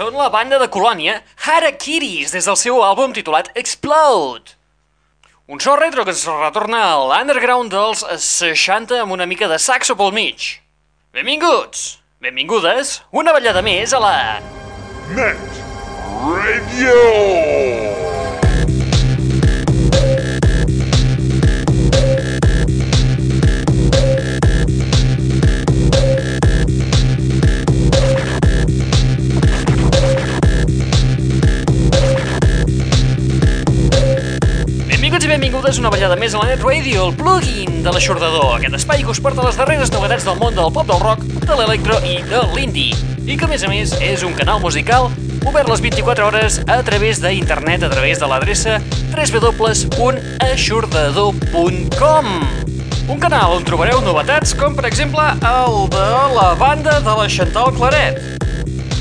són la banda de Colònia Harakiris des del seu àlbum titulat Explode. Un so retro que es retorna a l'underground dels 60 amb una mica de saxo pel mig. Benvinguts, benvingudes, una ballada més a la... Net Radio. Benvingudes una ballada més a la Net Radio, el plugin de l'aixordador, aquest espai que us porta les darreres novetats del món del pop, del rock, de l'electro i de l'indie. I que a més a més és un canal musical obert les 24 hores a través d'internet, a través de l'adreça www.aixordador.com Un canal on trobareu novetats com per exemple el de la banda de la Chantal Claret.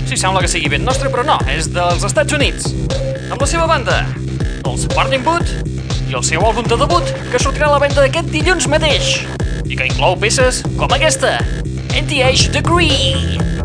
Sí, sembla que sigui ben nostre, però no, és dels Estats Units. Amb la seva banda, els Parting Boot i el seu àlbum de debut, que sortirà a la venda aquest dilluns mateix, i que inclou peces com aquesta, Anti-Age Degree.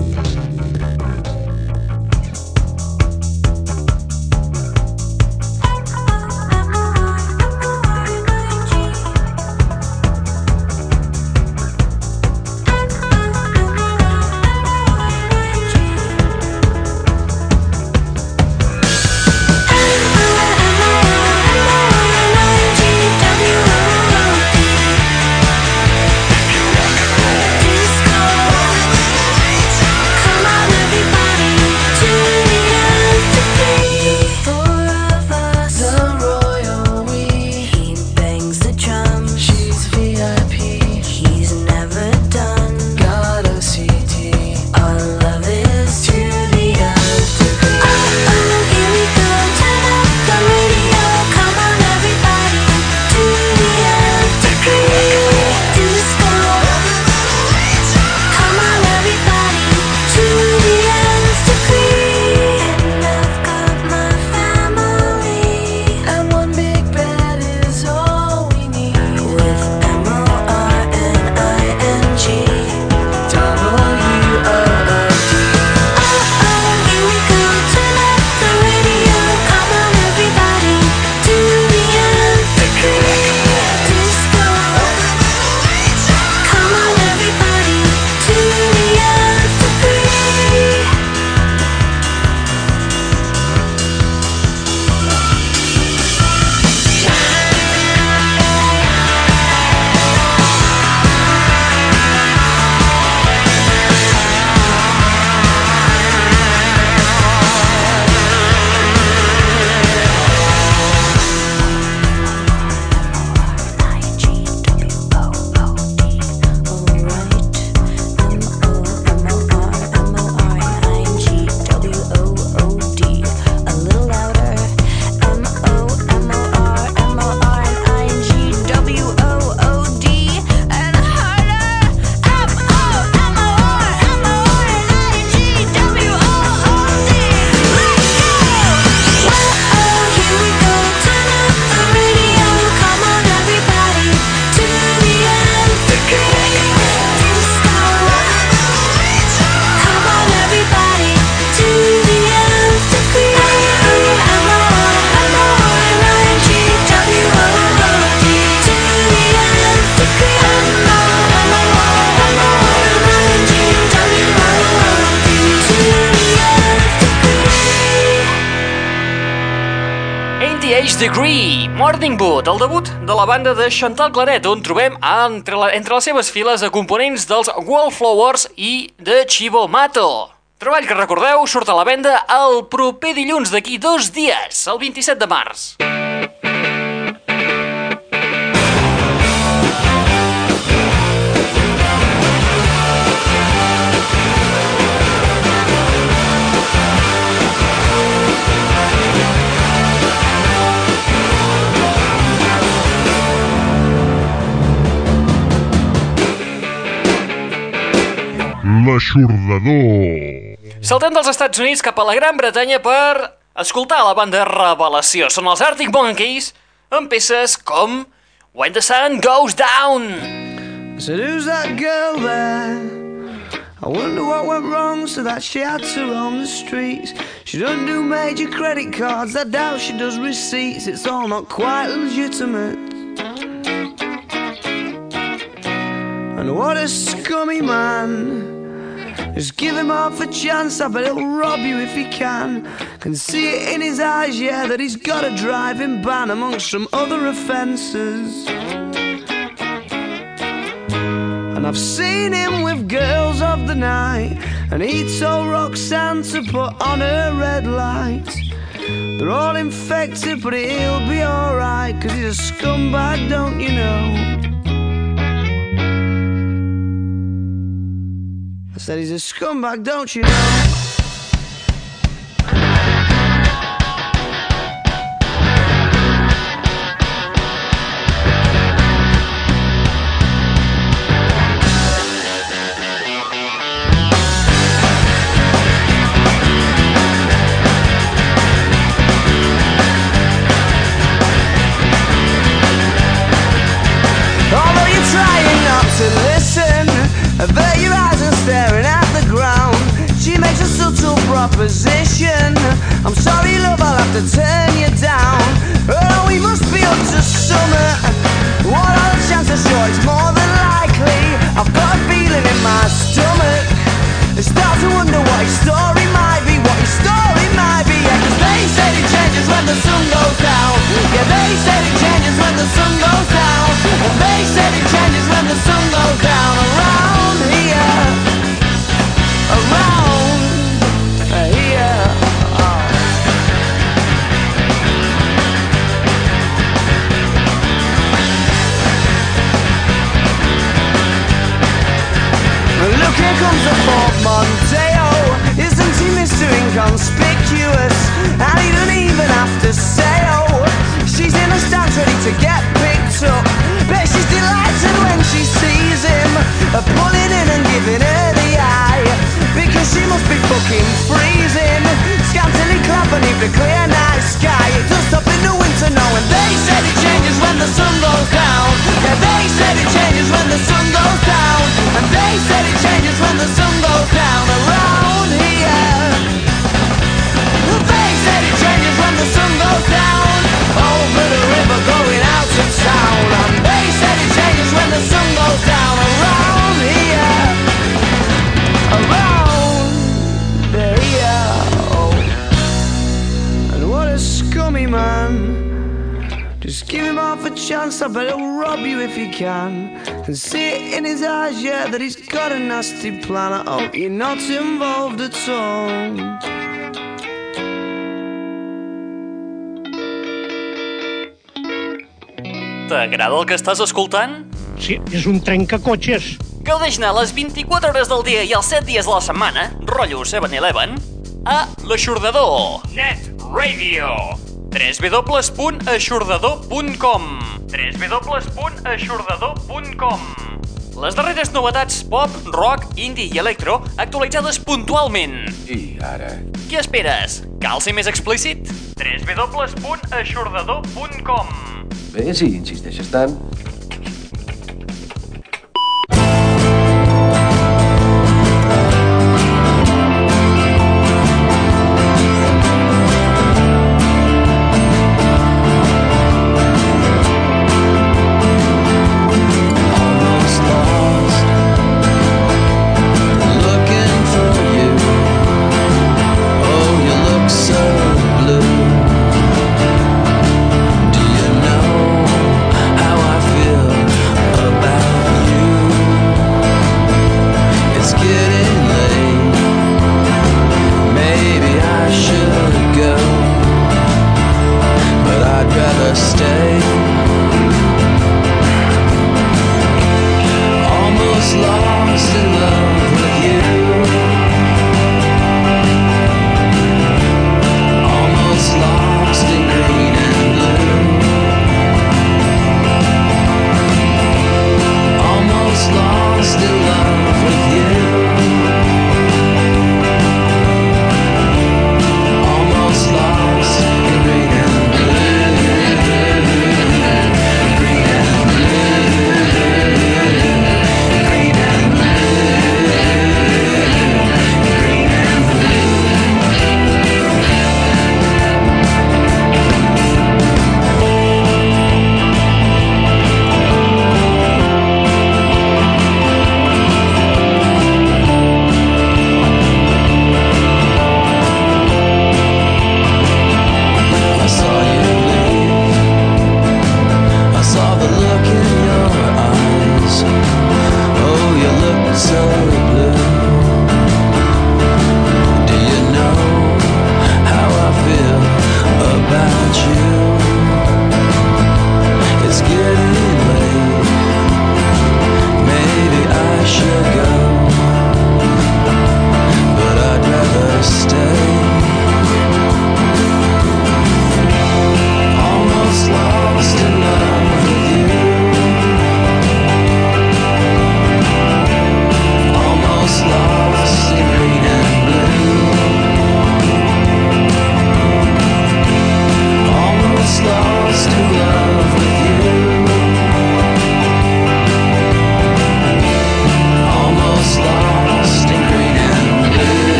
Six Degree, Morning Wood, el debut de la banda de Chantal Claret, on trobem entre, la, entre les seves files a components dels Wallflowers i de Chivo Mato. Treball que recordeu surt a la venda el proper dilluns d'aquí dos dies, el 27 de març. L'aixordador. Saltem dels Estats Units cap a la Gran Bretanya per escoltar la banda Revelació. Són els Arctic Monkeys amb peces com When the Sun Goes Down. I said, who's that girl there? I wonder what went wrong so that she had to roam the streets. She doesn't do major credit cards, I doubt she does receipts. It's all not quite legitimate. And what a scummy man. Just give him half a chance, I bet he'll rob you if he can. Can see it in his eyes, yeah, that he's got a driving ban amongst some other offences. And I've seen him with girls of the night, and he told Roxanne to put on her red light. They're all infected, but he'll be alright, cause he's a scumbag, don't you know? I said he's a scumbag, don't you know? Proposition. I'm sorry, love, I'll have to turn you down. Oh, we must be up to summer. to clear can. And see it in his eyes, yeah, that he's got a nasty plan. I hope you're not involved at all. T'agrada el que estàs escoltant? Sí, és un trencacotxes. Gaudeix-ne les 24 hores del dia i els 7 dies de la setmana, rotllo 7-Eleven, a l'Aixordador. Net Radio. www.aixordador.com www.aixordador.com Les darreres novetats pop, rock, indie i electro actualitzades puntualment. I ara... Què esperes? Cal ser més explícit? www.aixordador.com Bé, si insisteixes tant...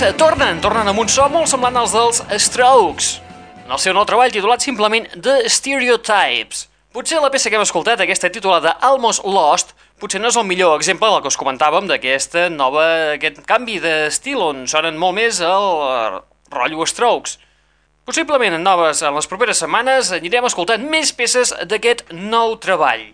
Stereotypes tornen, tornen amb un so molt semblant als dels Strokes. En el seu nou treball titulat simplement The Stereotypes. Potser la peça que hem escoltat, aquesta titulada Almost Lost, potser no és el millor exemple del que us comentàvem d'aquesta nova, aquest canvi d'estil on sonen molt més el eh, rotllo Strokes. Possiblement en noves, en les properes setmanes, anirem escoltant més peces d'aquest nou treball.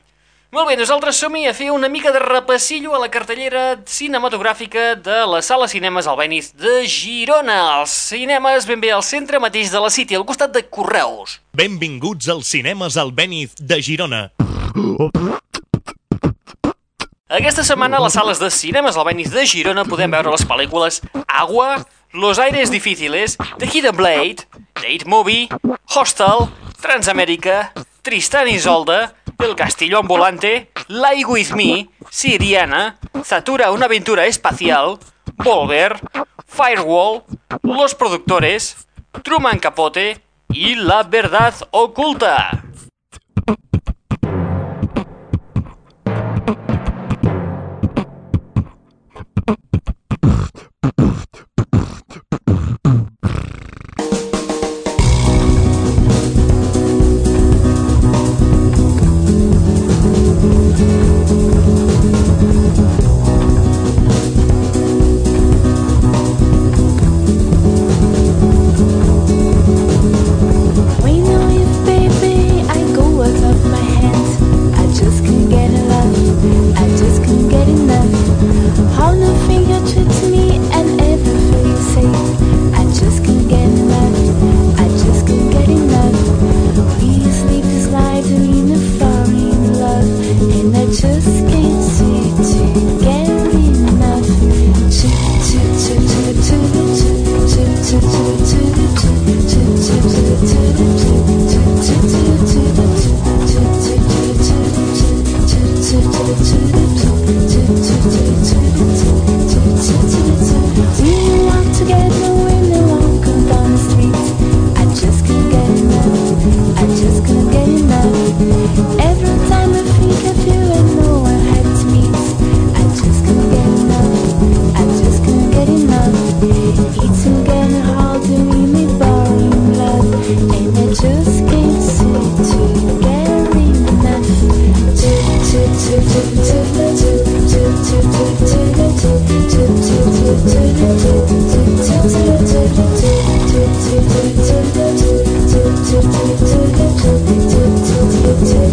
Molt bé, nosaltres som a fer una mica de repassillo a la cartellera cinematogràfica de la sala Cinemes Albéniz de Girona. Els cinemes ben bé al centre mateix de la City, al costat de Correus. Benvinguts als cinemes Albéniz de Girona. Aquesta setmana a les sales de cinemes Albéniz de Girona podem veure les pel·lícules Agua, Los aires difíciles, The Hidden Blade, Date Movie, Hostel, Transamèrica, Tristan i Isolda, El Castillo Ambulante, Lie With Me, Siriana, Zatura una aventura espacial, Volver, Firewall, Los Productores, Truman Capote y La Verdad Oculta.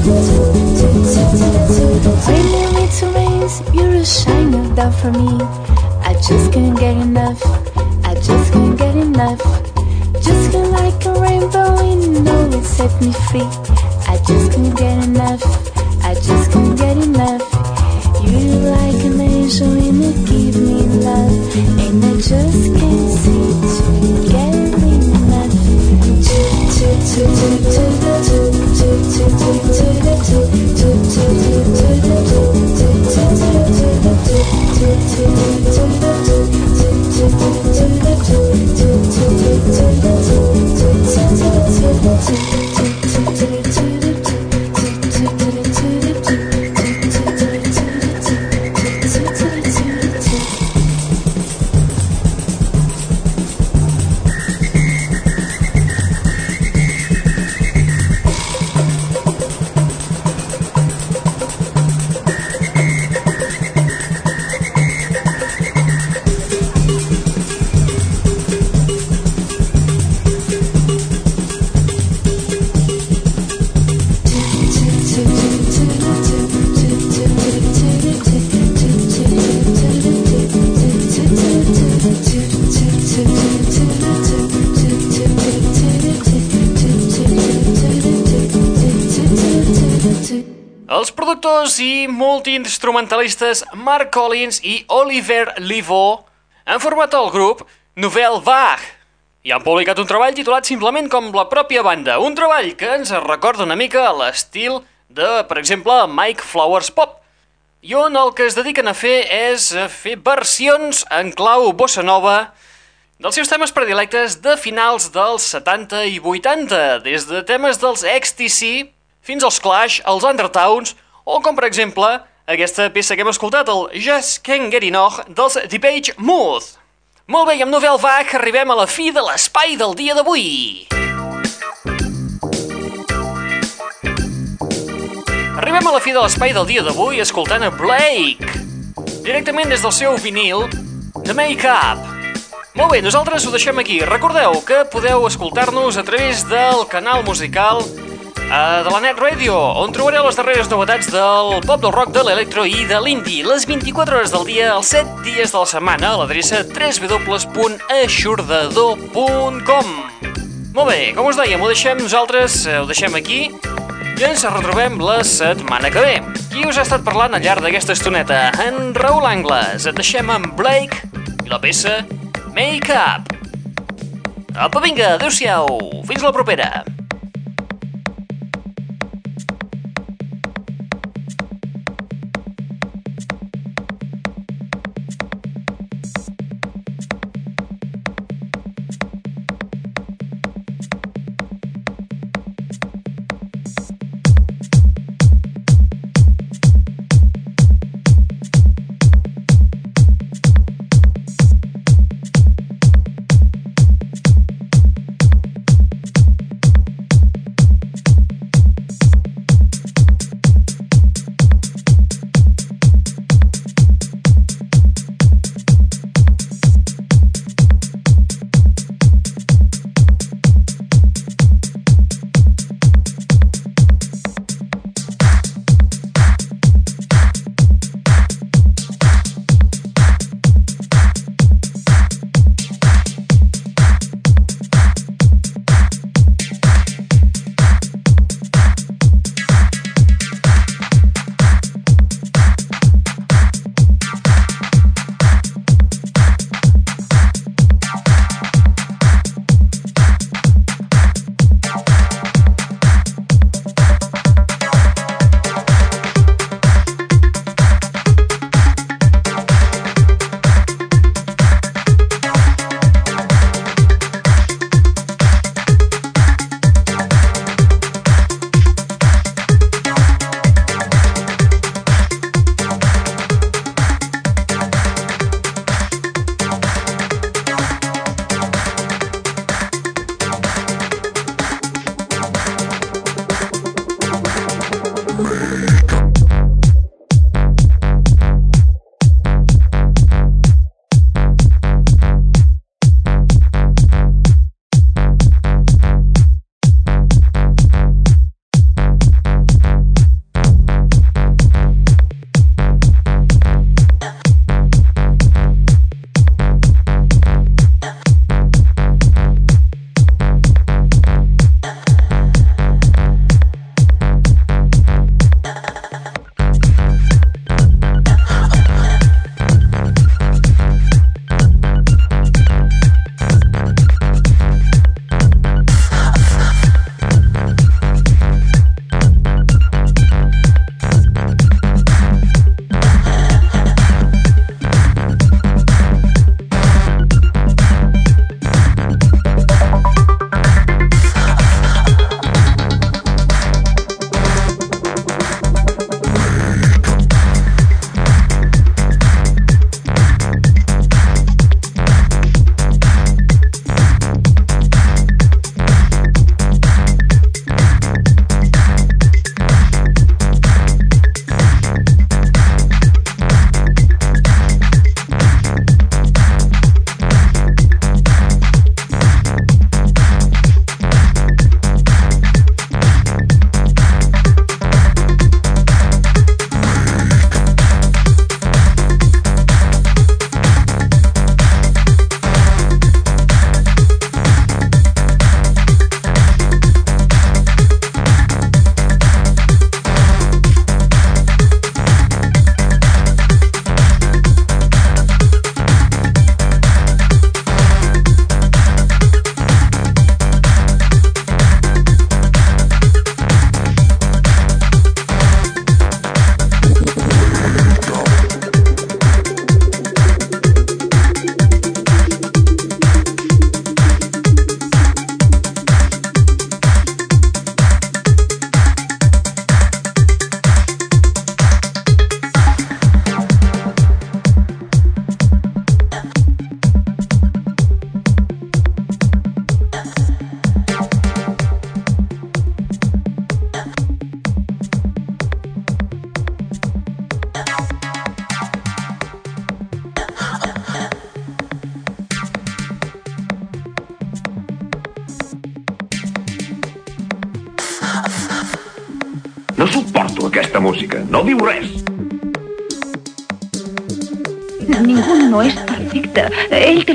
Need to raise, you're a shining down for me. I just can't get enough. I just can't get enough. Just feel like a rainbow, you know it set me free. Multiinstrumentalistes Mark Collins i Oliver Livaux han format el grup Nouvelle Vague i han publicat un treball titulat simplement com la pròpia banda, un treball que ens recorda una mica a l'estil de, per exemple, Mike Flowers Pop, i on el que es dediquen a fer és a fer versions en clau bossa nova dels seus temes predilectes de finals dels 70 i 80, des de temes dels XTC fins als Clash, els Undertowns, o com per exemple aquesta peça que hem escoltat, el Just Can't Get Enough dels Deepage Mood. Molt bé, i amb Novel Vac arribem a la fi de l'espai del dia d'avui. Arribem a la fi de l'espai del dia d'avui escoltant a Blake, directament des del seu vinil The Make Up. Molt bé, nosaltres ho deixem aquí. Recordeu que podeu escoltar-nos a través del canal musical de la Net Radio, on trobareu les darreres novetats del pop, del rock, de l'electro i de l'indie. Les 24 hores del dia, els 7 dies de la setmana, a l'adreça www.aixordador.com Molt bé, com us dèiem, ho deixem nosaltres, eh, ho deixem aquí, i ens retrobem la setmana que ve. Qui us ha estat parlant al llarg d'aquesta estoneta? En Raül Angles. Et deixem amb Blake i la peça Make Up. Apa, vinga, adeu-siau. Fins la propera.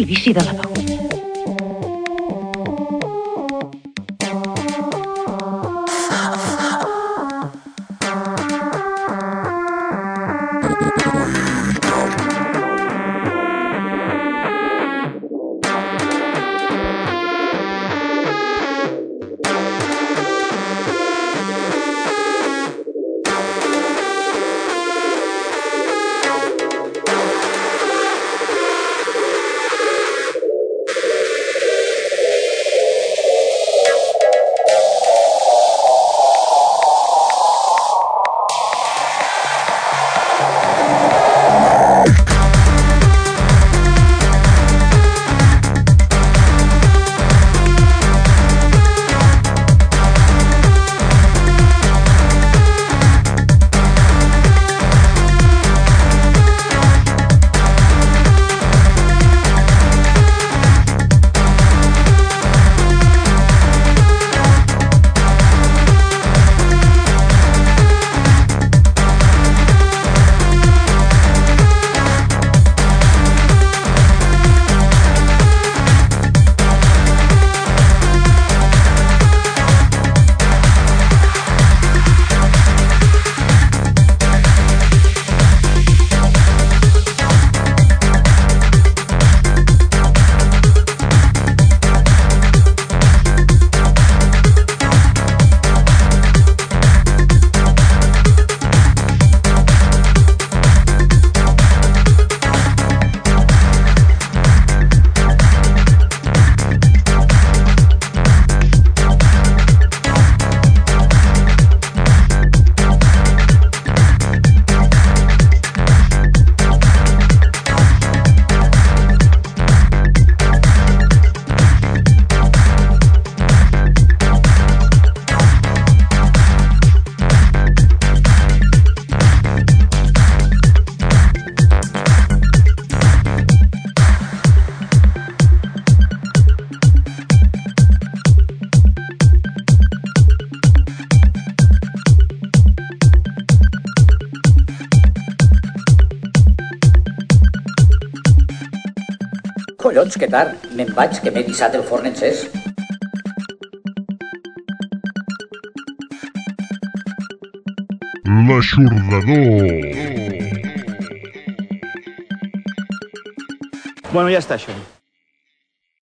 Felicidad. Que tard. Me'n vaig, que m'he dissat el forn encès. L'aixordador. Bueno, ja està això.